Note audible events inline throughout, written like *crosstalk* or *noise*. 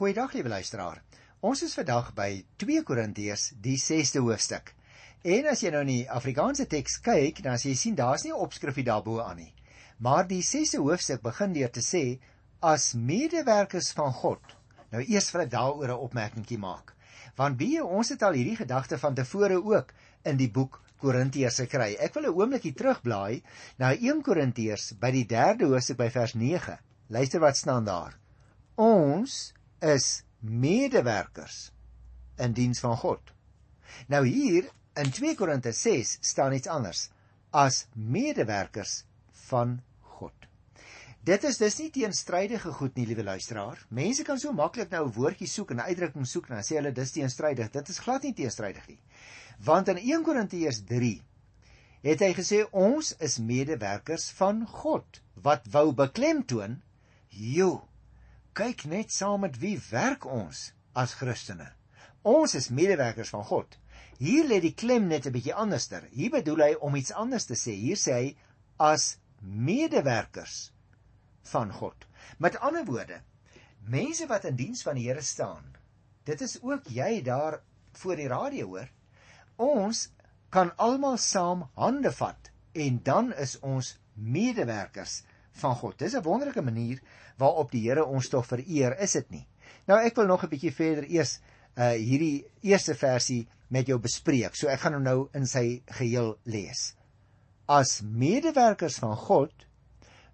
Goeiedag lieve luisteraar. Ons is vandag by 2 Korintiërs, die 6de hoofstuk. En as jy nou in die Afrikaanse teks kyk, dan as jy sien daar's nie 'n opskrifie daarbo aan nie. Maar die 6de hoofstuk begin deur te sê as medewerkers van God. Nou eers wil ek daaroor 'n opmerkingie maak. Want wie ons het al hierdie gedagte van tevore ook in die boek Korintiërs gekry. Ek wil 'n oombliekie terugblaai na 1 Korintiërs by die 3de hoofstuk by vers 9. Luister wat staan daar. Ons is medewerkers in diens van God. Nou hier in 2 Korinte 6 staan iets anders as medewerkers van God. Dit is dus nie teenstrydige goed nie, liewe luisteraar. Mense kan so maklik nou 'n woordjie soek en 'n uitdrukking soek en dan sê hulle dis teenstrydig. Dit is glad nie teenstrydig nie. Want in 1 Korintiërs 3 het hy gesê ons is medewerkers van God. Wat wou beklemtoon? Jo, kyk net saam met wie werk ons as Christene. Ons is medewerkers van God. Hier lê die klem net 'n bietjie anderster. Hier bedoel hy om iets anders te sê. Hier sê hy as medewerkers van God. Met ander woorde, mense wat in diens van die Here staan. Dit is ook jy daar voor die radio hoor. Ons kan almal saam hande vat en dan is ons medewerkers van God. Dis 'n wonderlike manier waarop die Here ons tog vereer, is dit nie? Nou ek wil nog 'n bietjie verder eers uh hierdie eerste versie met jou bespreek. So ek gaan hom nou in sy geheel lees. As medewerkers van God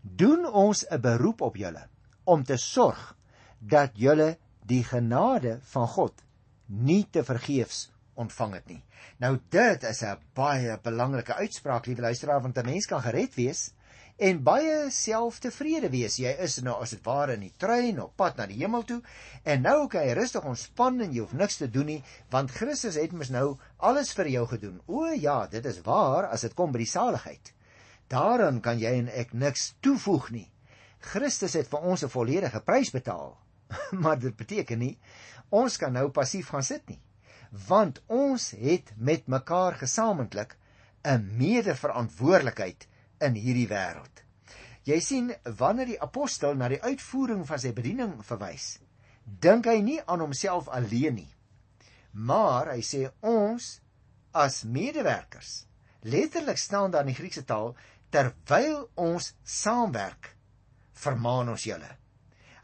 doen ons 'n beroep op julle om te sorg dat julle die genade van God nie te vergeefs ontvang het nie. Nou dit is 'n baie belangrike uitspraak, liewe luisteraar, want 'n mens kan gered wees en baie selftevrede wees. Jy is nou as dit ware in die trein op pad na die hemel toe en nou kan jy rustig ontspan en jy hoef niks te doen nie want Christus het mos nou alles vir jou gedoen. O ja, dit is waar as dit kom by die saligheid. Daarin kan jy en ek niks toevoeg nie. Christus het vir ons 'n volledige prys betaal. *laughs* maar dit beteken nie ons kan nou passief gaan sit nie. Want ons het met mekaar gesamentlik 'n medeverantwoordelikheid in hierdie wêreld. Jy sien, wanneer die apostel na die uitvoering van sy bediening verwys, dink hy nie aan homself alleen nie. Maar hy sê ons as medewerkers. Letterlik staan daar in die Griekse taal terwyl ons saamwerk, vermaan ons julle.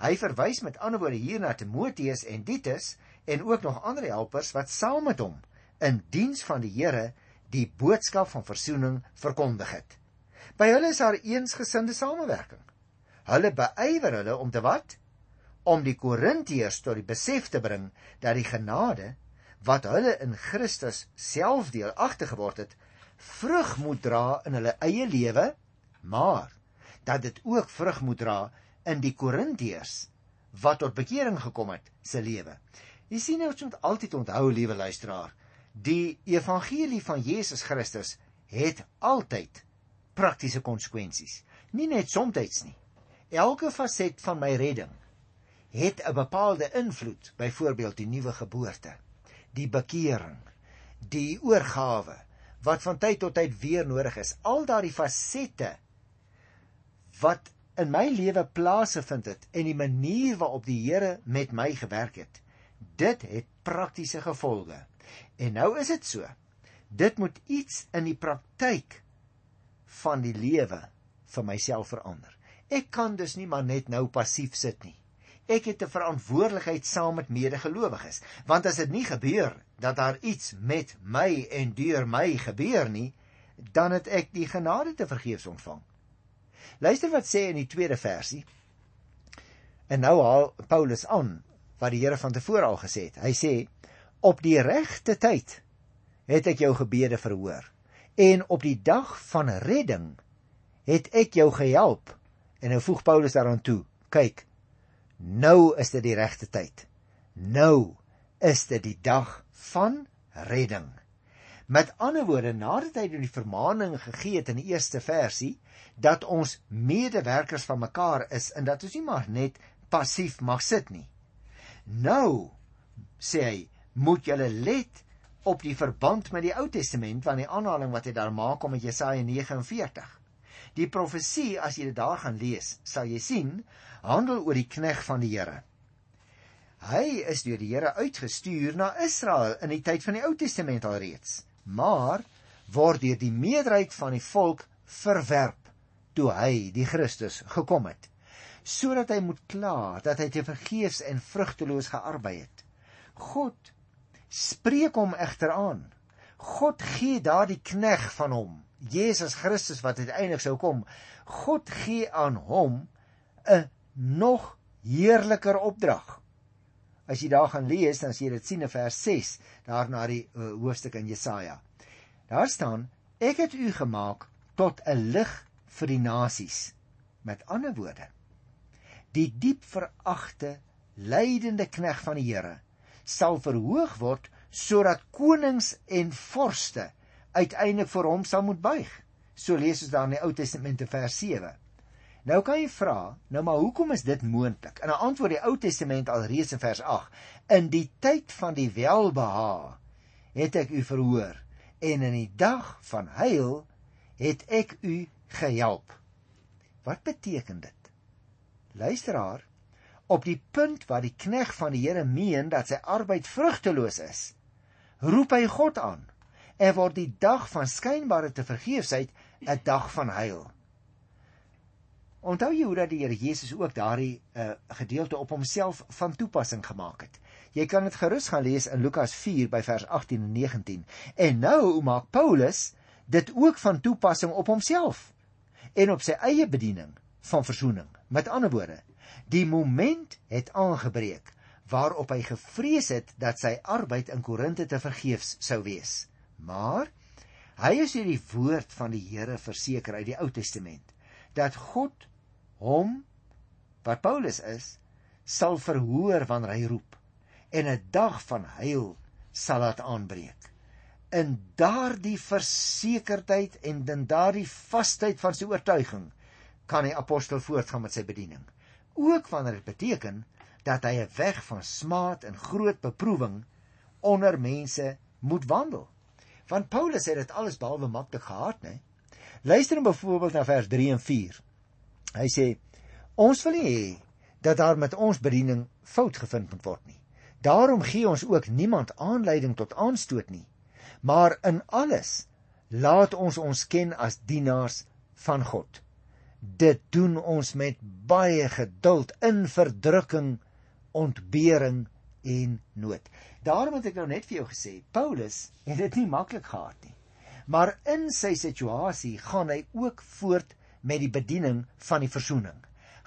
Hy verwys met ander woorde hier na Timoteus en Titus en ook nog ander helpers wat saam met hom in diens van die Here die boodskap van verzoening verkondig het. By hulle is daar eensgesinde samewerking. Hulle beywer hulle om te wat? Om die Korintiërs tot die besef te bring dat die genade wat hulle in Christus self deelagtig geword het, vrug moet dra in hulle eie lewe, maar dat dit ook vrug moet dra in die Korintiërs wat tot bekering gekom het se lewe. Jy sien nou ons moet altyd onthou, liewe luisteraar, die evangelie van Jesus Christus het altyd praktiese konsekwensies. Nie net soms nie. Elke faset van my redding het 'n bepaalde invloed, byvoorbeeld die nuwe geboorte, die bekering, die oorgawe wat van tyd tot tyd weer nodig is. Al daardie fasette wat in my lewe plaasgevind het en die manier waarop die Here met my gewerk het, dit het praktiese gevolge. En nou is dit so. Dit moet iets in die praktyk van die lewe vir myself verander. Ek kan dus nie maar net nou passief sit nie. Ek het 'n verantwoordelikheid saam met medegelowiges, want as dit nie gebeur dat daar iets met my en deur my gebeur nie, dan het ek die genade te vergeefs ontvang. Luister wat sê in die tweede versie. En nou haal Paulus aan wat die Here van tevore al gesê het. Hy sê: "Op die regte tyd het ek jou gebede verhoor en op die dag van redding het ek jou gehelp. En nou voeg Paulus daaraan toe kyk nou is dit die regte tyd. Nou is dit die dag van redding. Met ander woorde nadat hy die vermaaning gegee het in die eerste versie dat ons medewerkers van mekaar is en dat ons nie maar net passief mag sit nie. Nou sê hy moet julle let op die verband met die Ou Testament van die aanhaling wat hy daar maak om met Jesaja 49. Die profesie as jy dit daar gaan lees, sal jy sien, handel oor die knegg van die Here. Hy is deur die Here uitgestuur na Israel in die tyd van die Ou Testament alreeds, maar word deur die meerderheid van die volk verwerp toe hy, die Christus, gekom het, sodat hy moet kla dat hy te vergeefs en vrugteloos gearbei het. God spreek hom egter aan. God gee daardie knegg van hom, Jesus Christus wat uiteindelik sou kom. God gee aan hom 'n nog heerliker opdrag. As jy daar gaan lees, dan sien jy dit sien in vers 6, daar na die uh, hoofstuk in Jesaja. Daar staan: Ek het u gemaak tot 'n lig vir die nasies. Met ander woorde, die diep veragte, lydende knegg van die Here sal verhoog word sodat konings en vorste uiteindelik voor hom sal moet buig. So lees ons daar in die Ou Testament in vers 7. Nou kan jy vra, nou maar hoekom is dit moontlik? En 'n antwoord die Ou Testament alreeds in vers 8. In die tyd van die welbeha het ek u verhoor en in die dag van heil het ek u gehelp. Wat beteken dit? Luisteraar, op die punt waar die knegg van die Here meen dat sy arbeid vrugteloos is, roep hy God aan en word die dag van skynbare te vergeefsheid 'n dag van heil. Onthou jy hoe dat die Here Jesus ook daardie uh, gedeelte op homself van toepassing gemaak het? Jy kan dit gerus gaan lees in Lukas 4 by vers 18 en 19. En nou maak Paulus dit ook van toepassing op homself en op sy eie bediening van verzoening. Met ander woorde, die moment het aangebreek waarop hy gevrees het dat sy arbeid in Korinte te vergeefs sou wees. Maar hy is hierdie woord van die Here verseker uit die Ou Testament dat God hom wat Paulus is sal verhoor wanneer hy roep en 'n dag van heil sal laat aanbreek in daardie versekerdheid en in daardie vasheid van sy oortuiging kan die apostel voortgaan met sy bediening ook wanneer dit beteken dat hy 'n weg van smaad en groot beproewing onder mense moet wandel want Paulus het dit alles behalwe maklik gehad nê luister dan byvoorbeeld na vers 3 en 4 Hy sê ons wil nie hê dat daar met ons bediening fout gevind moet word nie. Daarom gee ons ook niemand aanleiding tot aanstoot nie. Maar in alles laat ons ons ken as dienaars van God. Dit doen ons met baie geduld in verdrukking, ontbering en nood. Daarom het ek nou net vir jou gesê, Paulus het dit nie maklik gehad nie. Maar in sy situasie gaan hy ook voort met die bediening van die verzoening.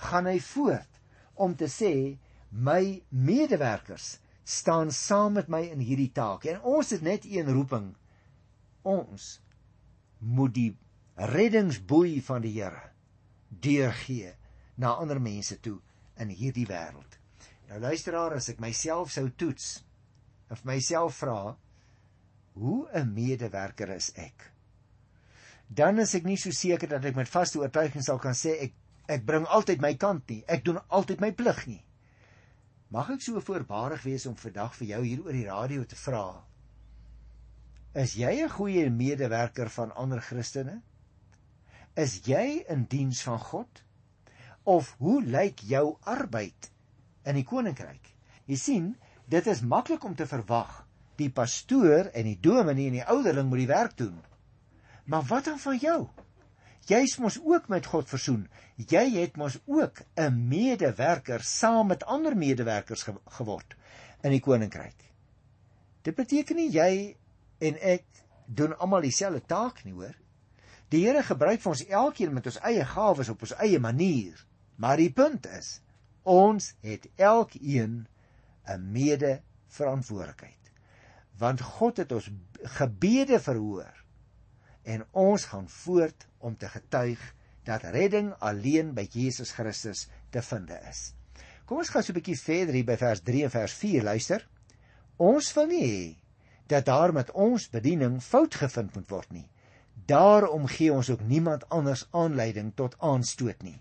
Gaan hy voort om te sê my medewerkers staan saam met my in hierdie taak en ons het net een roeping. Ons moet die reddingsboei van die Here deurgee na ander mense toe in hierdie wêreld. Nou luisteraar, as ek myself sou toets of myself vra, hoe 'n medewerker is ek? dan is ek nie so seker dat ek met vaste oortuiging sal kan sê ek ek bring altyd my kant nie. Ek doen altyd my plig nie. Mag ek so voorbarig wees om vandag vir jou hier oor die radio te vra? Is jy 'n goeie medewerker van ander Christene? Is jy in diens van God? Of hoe lyk jou arbeid in die koninkryk? Jy sien, dit is maklik om te verwag die pastoor en die dominee en die ouderling moet die werk doen. Maar wat dan van jou? Jy's mos ook met God versoen. Jy het mos ook 'n medewerker saam met ander medewerkers ge geword in die koninkryk. Dit beteken nie jy en ek doen almal dieselfde taak nie, hoor. Die Here gebruik vir ons elkeen met ons eie gawes op ons eie manier. Maar die punt is, ons het elkeen 'n mede-verantwoordelikheid. Want God het ons gebede verhoor en ons gaan voort om te getuig dat redding alleen by Jesus Christus te vind is. Kom ons gaan so 'n bietjie verder hier by vers 3 en vers 4 luister. Ons wil nie hê dat daar met ons bediening fout gevind moet word nie. Daarom gee ons ook niemand anders aanleiding tot aanstoot nie.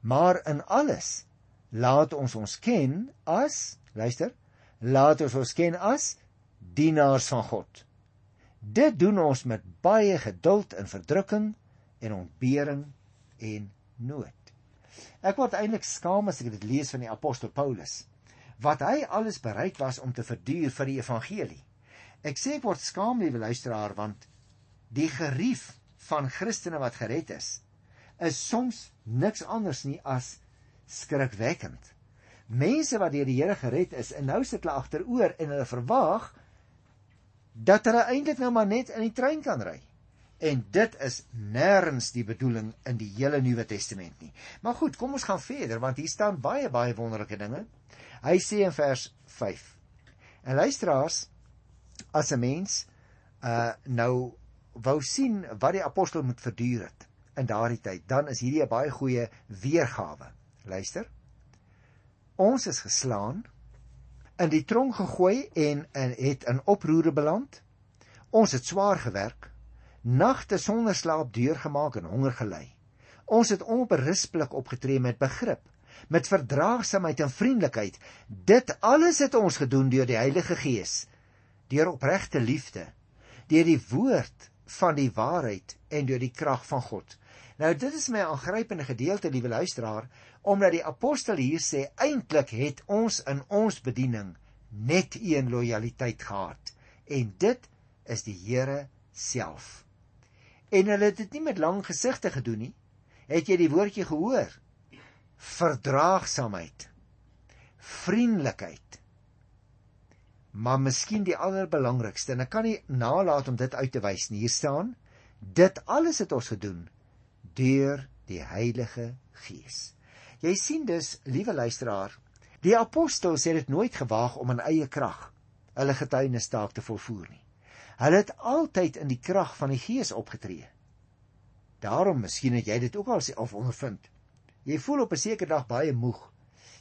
Maar in alles laat ons ons ken as luister, laat ons ons ken as dienaars van God. Dit doen ons met baie geduld in verdrukking en ontbering en nood. Ek word eintlik skaam as ek dit lees van die apostel Paulus. wat hy alles bereid was om te verduur vir die evangelie. Ek sê ek word skaam, liewe luisteraar, want die gerief van Christene wat gered is, is soms niks anders nie as skrikwekkend. Mense wat deur die Here gered is en nou sit hulle agteroor en hulle verwag dat hulle eintlik nou maar net in die trein kan ry. En dit is nêrens die bedoeling in die hele Nuwe Testament nie. Maar goed, kom ons gaan verder want hier staan baie baie wonderlike dinge. Hy sê in vers 5. En luisteraars, as 'n mens uh nou wou sien wat die apostel moet verduur het in daardie tyd, dan is hierdie 'n baie goeie weergawe. Luister. Ons is geslaan, in die tronk gegooi en in het in oproere beland. Ons het swaar gewerk, nagte sonder slaap deurgemaak en honger gely. Ons het onberispelik opgetree met begrip, met verdraagsaamheid en vriendelikheid. Dit alles het ons gedoen deur die Heilige Gees, deur opregte liefde, deur die woord van die waarheid en deur die krag van God. Nou dit is my aangrypende gedeelte, liewe luisteraar, omdat die apostel hier sê eintlik het ons in ons bediening net een lojaliteit gehad en dit is die Here self. En hulle het dit nie met lang gesigte gedoen nie. Het jy die woordjie gehoor? Verdraagsaamheid. Vriendelikheid. Maar miskien die allerbelangrikste en ek kan nie nalat om dit uit te wys nie. Hier staan: Dit alles het ons gedoen deur die Heilige Gees. Jy sien dus, liewe luisteraar, die apostels het dit nooit gewaag om in eie krag hulle getuienisstak te volvoer nie. Hulle het altyd in die krag van die Gees opgetree. Daarom miskien het jy dit ook al self ondervind. Jy voel op 'n sekere dag baie moeg.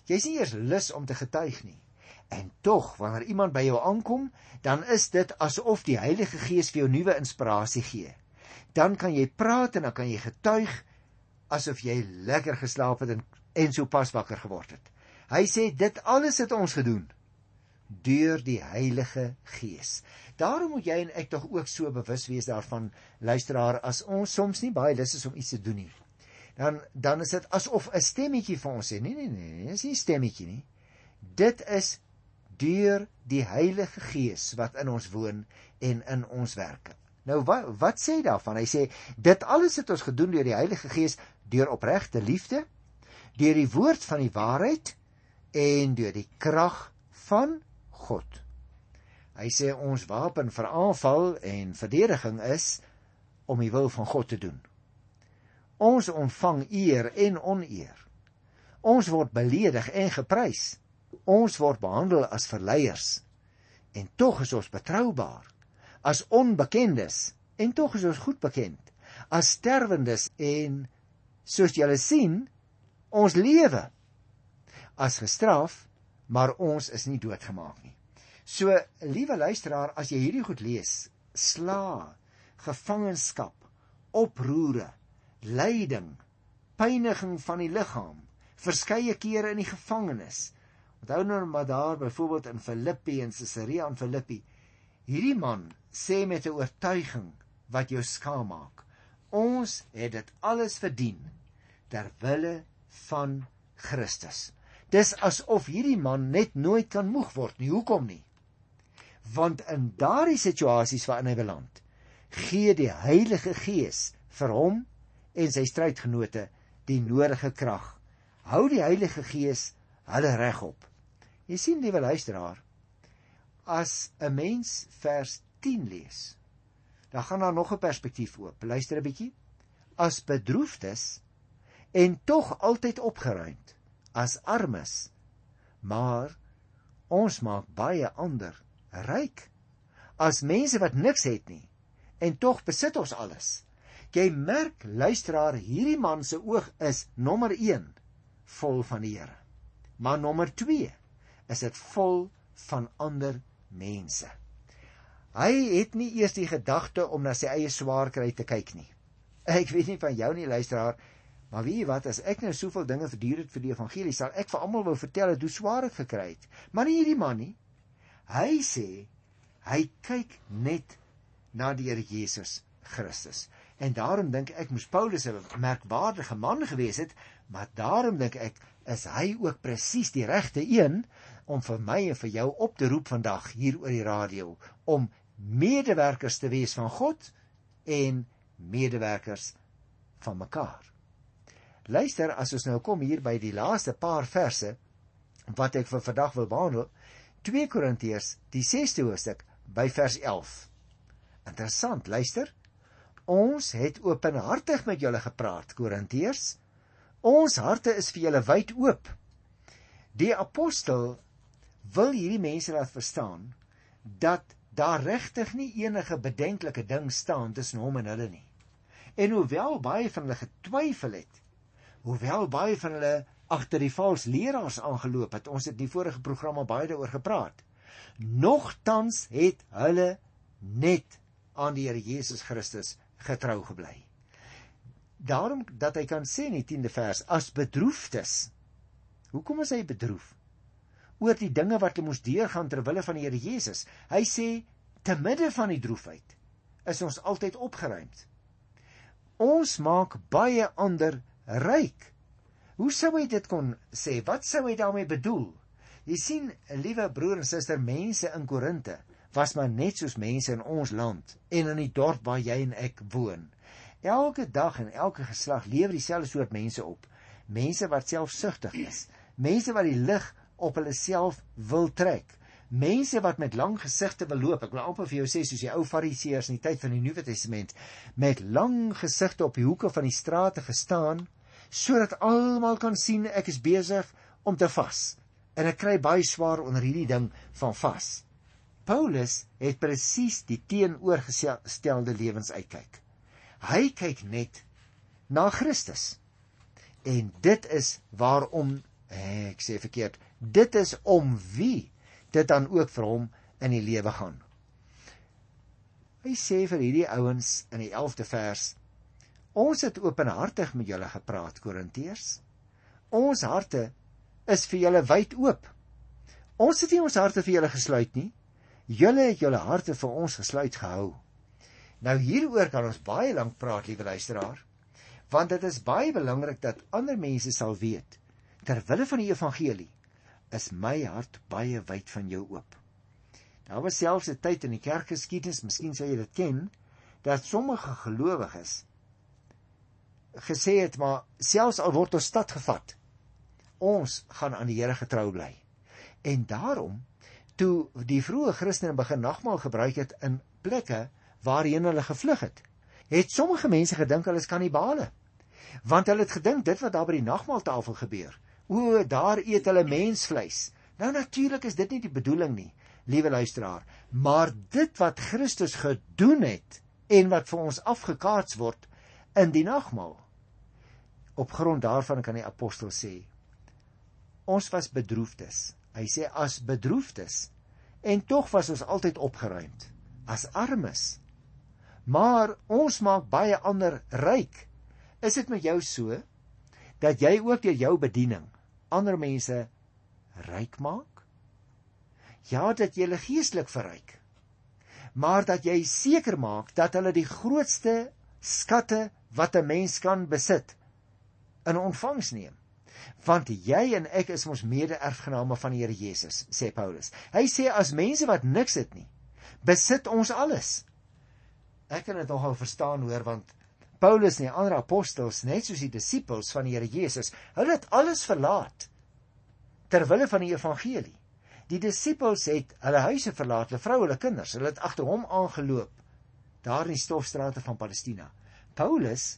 Jy's nie eers lus om te getuig nie. En tog, wanneer iemand by jou aankom, dan is dit asof die Heilige Gees vir jou nuwe inspirasie gee. Dan kan jy praat en dan kan jy getuig asof jy lekker geslaap het en, en so pas wakker geword het. Hy sê dit alles het ons gedoen deur die Heilige Gees. Daarom moet jy en ek tog ook so bewus wees daarvan, luisteraar, as ons soms nie baie lus is om iets te doen nie. Dan dan is dit asof 'n stemmetjie vir ons sê, nee nee nee, dis nie 'n stemmetjie nie. Dit is deur die Heilige Gees wat in ons woon en in ons werk. Nou wat wat sê daarvan? Hy sê dit alles het ons gedoen deur die Heilige Gees deur opregte liefde, deur die woord van die waarheid en deur die krag van God. Hy sê ons wapen vir aanval en verdediging is om die wil van God te doen. Ons ontvang eer en oneer. Ons word beledig en geprys. Ons word behandel as verleiers. En tog is ons betroubaar. As onbekendes en tog is ons goed bekend. As sterwendes en soos julle sien, ons lewe as gestraf maar ons is nie doodgemaak nie. So, liewe luisteraar, as jy hierdie goed lees, sla, gevangenskap, oproere, lyding, pyniging van die liggaam, verskeie kere in die gevangenis. Onthou nou maar daar byvoorbeeld in Filippi en Caesarea in Filippi. Hierdie man sê met 'n oortuiging wat jou skaam maak. Ons het dit alles verdien ter wille van Christus. Dis asof hierdie man net nooit kan moeg word nie. Hoekom nie? Want in daardie situasies waarin hy beland, gee die Heilige Gees vir hom en sy strydgenote die nodige krag. Hou die Heilige Gees hulle regop. Jy sien liewe luisteraar, as 'n mens vers 10 lees, dan gaan daar nog 'n perspektief oop. Luister 'n bietjie. As bedroefdes en tog altyd opgeruimd as armes. Maar ons maak baie ander ryk as mense wat niks het nie en tog besit ons alles. Jy merk luisteraar, hierdie man se oog is nommer 1 vol van die Here. Maar nommer 2 is dit vol van ander mense. Hy het nie eers die gedagte om na sy eie swaar kry te kyk nie. *laughs* Ek weet nie van jou nie luisteraar, Maar weet jy wat, as ek nou soveel dinge verduur het vir die evangelie, sal ek vir almal wou vertel hoe swaar ek gekry het. Maar nie hierdie man nie. Hy sê hy kyk net na die Here Jesus Christus. En daarom dink ek moes Paulus 'n merkwaardige man gewees het, maar daarom dink ek is hy ook presies die regte een om vir my en vir jou op te roep vandag hier oor die radio om medewerkers te wees van God en medewerkers van mekaar. Luister as ons nou kom hier by die laaste paar verse wat ek vir vandag wil behandel, 2 Korintiërs, die 6de hoofstuk by vers 11. Interessant, luister. Ons het openhartig met julle gepraat, Korintiërs. Ons harte is vir julle wyd oop. Die apostel wil hierdie mense laat verstaan dat daar regtig nie enige bedenklike ding staan tussen hom en hulle nie. En hoewel baie van hulle getwyfel het, hoewel baie van hulle agter die valse leraars aangeloop het, ons het in die vorige programme baie daaroor gepraat. Nogtans het hulle net aan die Here Jesus Christus getrou gebly. Daarom dat hy kan sê in die 10de vers as bedroefdes. Hoekom is hy bedroef? Oor die dinge wat hy moes deurgaan ter wille van die Here Jesus. Hy sê te midde van die droefheid is ons altyd opgeruimd. Ons maak baie ander ryk. Hoe sou hy dit kon sê? Wat sou hy daarmee bedoel? Jy sien, liewe broer en suster, mense in Korinte was maar net soos mense in ons land en in die dorp waar jy en ek woon. Elke dag en elke geslag lewer dieselfde soort mense op. Mense wat selfsugtig is, mense wat die lig op hulle self wil trek. Mense wat met lang gesigte wil loop. Ek wil amper vir jou sê soos die ou Fariseërs in die tyd van die Nuwe Testament met lang gesigte op die hoeke van die strate gestaan sodat almal kan sien ek is besig om te vas. En ek kry baie swaar onder hierdie ding van vas. Paulus het presies die teenoorgestelde lewensuitkyk. Hy kyk net na Christus. En dit is waarom ek sê verkeerd, dit is om wie dit dan ook vir hom in die lewe gaan. Hy sê vir hierdie ouens in die 11de vers: Ons het openhartig met julle gepraat, Korintiërs. Ons harte is vir julle wyd oop. Ons het nie ons harte vir julle gesluit nie. Julle het julle harte vir ons gesluit gehou. Nou hieroor kan ons baie lank praat, liewe luisteraar, want dit is baie belangrik dat ander mense sal weet ter wille van die evangelie is my hart baie wyd van jou oop. Daar was selfs 'n tyd in die kerkgeskiedenis, miskien sou jy dit ken, dat sommige gelowiges gesê het maar selfs al word ons stad gevat, ons gaan aan die Here getrou bly. En daarom toe die vroeë Christene begin nagmaal gebruik het in plekke waarheen hulle gevlug het, het sommige mense gedink hulle is kannibale. Want hulle het gedink dit wat daar by die nagmaaltafel gebeur, o, daar eet hulle mensvleis. Nou natuurlik is dit nie die bedoeling nie, liewe luisteraar, maar dit wat Christus gedoen het en wat vir ons afgekaats word in die nagmaal. Op grond daarvan kan die apostel sê ons was bedroefdes Hy sê as bedroefdes en tog was ons altyd opgeruimd as armes. Maar ons maak baie ander ryk. Is dit met jou so dat jy ook deur jou bediening ander mense ryk maak? Ja, dat jy hulle geestelik verryk. Maar dat jy seker maak dat hulle die grootste skatte wat 'n mens kan besit in ontvangs neem want jy en ek is mos mede-erfgename van die Here Jesus, sê Paulus. Hy sê as mense wat niks het nie, besit ons alles. Ek kan dit nogal verstaan hoor want Paulus en die ander apostels, net soos die disippels van die Here Jesus, hulle het alles verlaat ter wille van die evangelie. Die disippels het hulle huise verlaat, hulle vroue, hulle kinders, hulle het agter hom aangeloop daar in die stofstrate van Palestina. Paulus,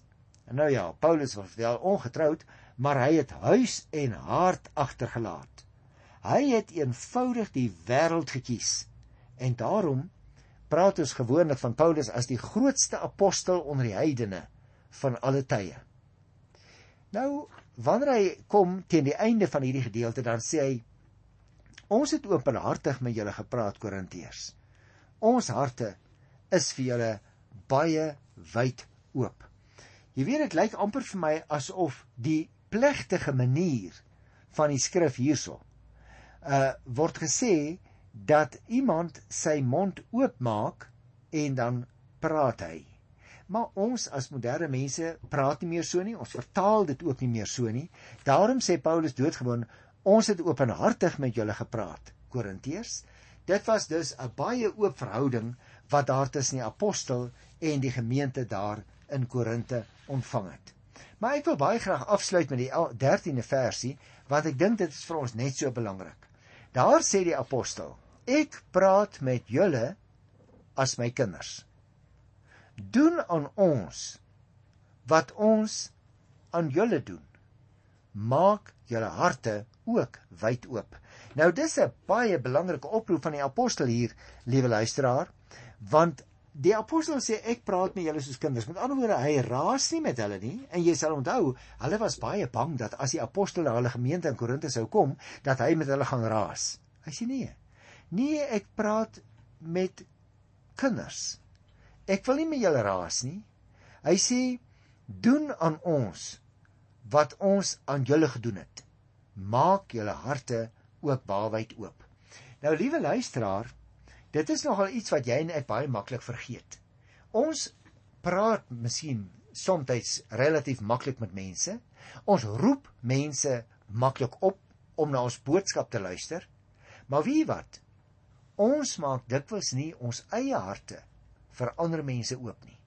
nou ja, Paulus was wel ongetroud, maar hy het huis en hart agtergelaat. Hy het eenvoudig die wêreld gekies. En daarom praat ons gewoonlik van Paulus as die grootste apostel onder die heidene van alle tye. Nou, wanneer hy kom teen die einde van hierdie gedeelte, dan sê hy: Ons het openhartig met julle gepraat, Korintiërs. Ons harte is vir julle baie wyd oop. Jy weet dit lyk amper vir my asof die plegtige manier van die skrif hierso uh word gesê dat iemand sy mond oopmaak en dan praat hy. Maar ons as moderne mense praat nie meer so nie. Ons vertaal dit ook nie meer so nie. Daarom sê Paulus doodgewoon Ons het openhartig met julle gepraat, Korintiërs. Dit was dus 'n baie oop verhouding wat daar tussen die apostel en die gemeente daar in Korinte ontvang het. Maar ek wil baie graag afsluit met die 13de versie want ek dink dit is vir ons net so belangrik. Daar sê die apostel: Ek praat met julle as my kinders. Doen aan ons wat ons aan julle doen. Maak julle harte ook wyd oop. Nou dis 'n baie belangrike oproep van die apostel hier, liewe luisteraar, want die apostel sê ek praat met julle soos kinders. Met ander woorde, hy raas nie met hulle nie en jy sal onthou, hulle was baie bang dat as die apostel na hulle gemeente in Korinthe sou kom, dat hy met hulle gaan raas. Hy sê nee. Nee, ek praat met kinders. Ek wil nie met julle raas nie. Hy sê doen aan ons wat ons aan julle gedoen het. Maak julle harte ook baalwyd oop. Nou liewe luisteraar, dit is nogal iets wat jy en ek baie maklik vergeet. Ons praat miskien soms relatief maklik met mense. Ons roep mense maklik op om na ons boodskap te luister. Maar wie wat? Ons maak dikwels nie ons eie harte vir ander mense oop nie.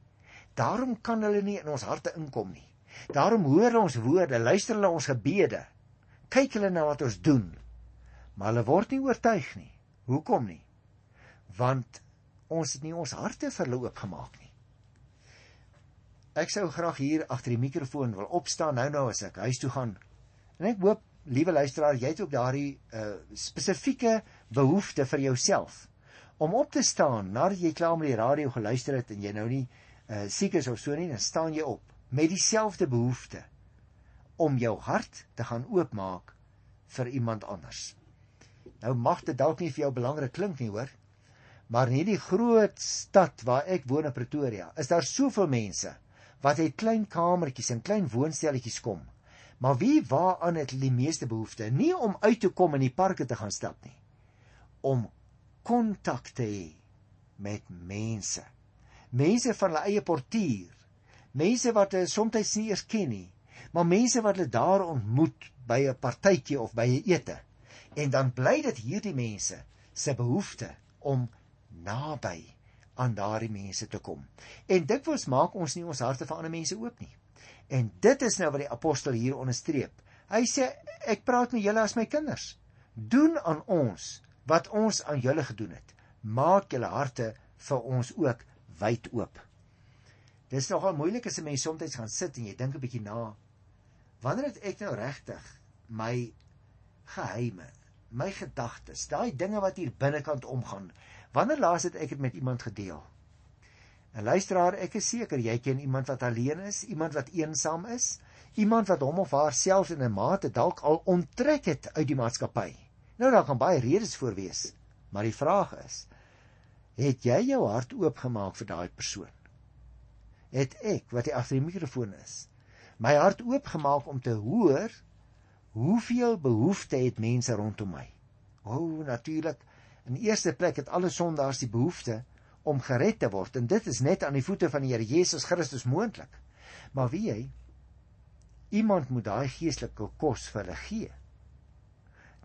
Daarom kan hulle nie in ons harte inkom nie. Daarom hoor ons woorde, luister hulle ons gebede. Kyk hulle na wat ons doen. Maar hulle word nie oortuig nie. Hoekom nie? Want ons het nie ons harte vir hulle oopgemaak nie. Ek sou graag hier agter die mikrofoon wil opstaan nou nou as ek huis toe gaan. En ek hoop, liewe luisteraar, jy het ook daardie uh, spesifieke behoefte vir jouself om op te staan nadat jy klaar met die radio geluister het en jy nou nie uh, siek is of so nie, dan staan jy op met dieselfde behoefte om jou hart te gaan oopmaak vir iemand anders. Nou mag dit dalk nie vir jou belangrik klink nie, hoor. Maar in hierdie groot stad waar ek woon in Pretoria, is daar soveel mense wat uit klein kamertjies en klein woonstelletjies kom. Maar wie waaraan het die meeste behoefte? Nie om uit te kom in die parke te gaan stap nie. Om kontak te hê met mense. Mense van hulle eie portuur, mense wat hulle soms nie eers ken nie, maar mense wat hulle daar ontmoet by 'n partytjie of by 'n ete. En dan bly dit hierdie mense se behoefte om naby aan daardie mense te kom. En dikwels maak ons nie ons harte vir ander mense oop nie. En dit is nou wat die apostel hier onderstreep. Hy sê ek praat met julle as my kinders. Doen aan ons wat ons aan julle gedoen het. Maak julle harte vir ons ook wyd oop. Dit is nogal moeilik as 'n mens soms gaan sit en jy dink 'n bietjie na. Wanneer het ek nou regtig my geheime, my gedagtes, daai dinge wat hier binnekant omgaan, wanneer laas het ek dit met iemand gedeel? En luisteraar, ek is seker jy ken iemand wat alleen is, iemand wat eensaam is, iemand wat hom of haarself in 'n mate dalk al onttrek het uit die maatskappy. Nou daar kan baie redes voor wees, maar die vraag is, het jy jou hart oopgemaak vir daai persoon? het ek wat hier agter die mikrofoon is my hart oopgemaak om te hoor hoeveel behoeftes het mense rondom my. O, oh, natuurlik. In eerste plek het alle sondaars die behoefte om gered te word en dit is net aan die voete van die Here Jesus Christus moontlik. Maar wie hy iemand moet daai geestelike kos vir hulle gee.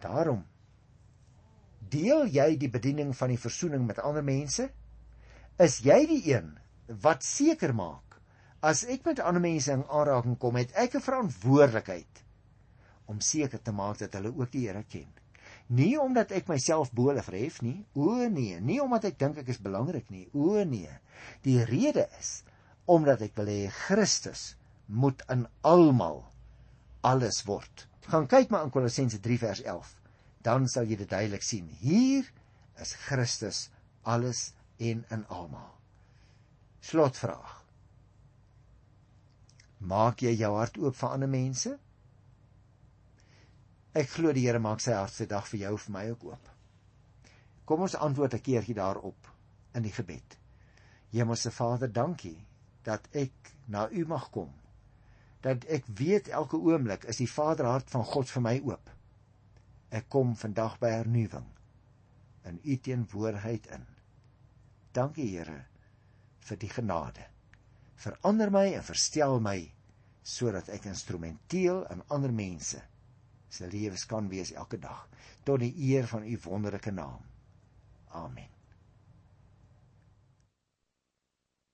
Daarom deel jy die bediening van die verzoening met ander mense? Is jy die een wat seker maak as ek met ander mense in aanraking kom, het ek 'n verantwoordelikheid om seker te maak dat hulle ook die Here ken. Nie omdat ek myself bo hulle verhef nie, o nee, nie omdat ek dink ek is belangrik nie, o nee. Die rede is omdat ek wil hê Christus moet in almal alles word. Gaan kyk maar in Kolossense 3 vers 11. Dan sal jy dit duidelik sien. Hier is Christus alles en in almal. Slotvraag. Maak jy jou hart oop vir ander mense? Ek glo die Here maak sy hart vandag vir jou of vir my ook oop. Kom ons antwoord 'n keertjie daarop in die gebed. Hemelse Vader, dankie dat ek na U mag kom. Dat ek weet elke oomblik is die Vaderhart van God vir my oop. Ek kom vandag by hernuwing in U teenwoordigheid in. Dankie Here vir die genade. Verander my en verstel my sodat ek instrumenteel aan ander mense se lewens kan wees elke dag tot die eer van u wonderlike naam.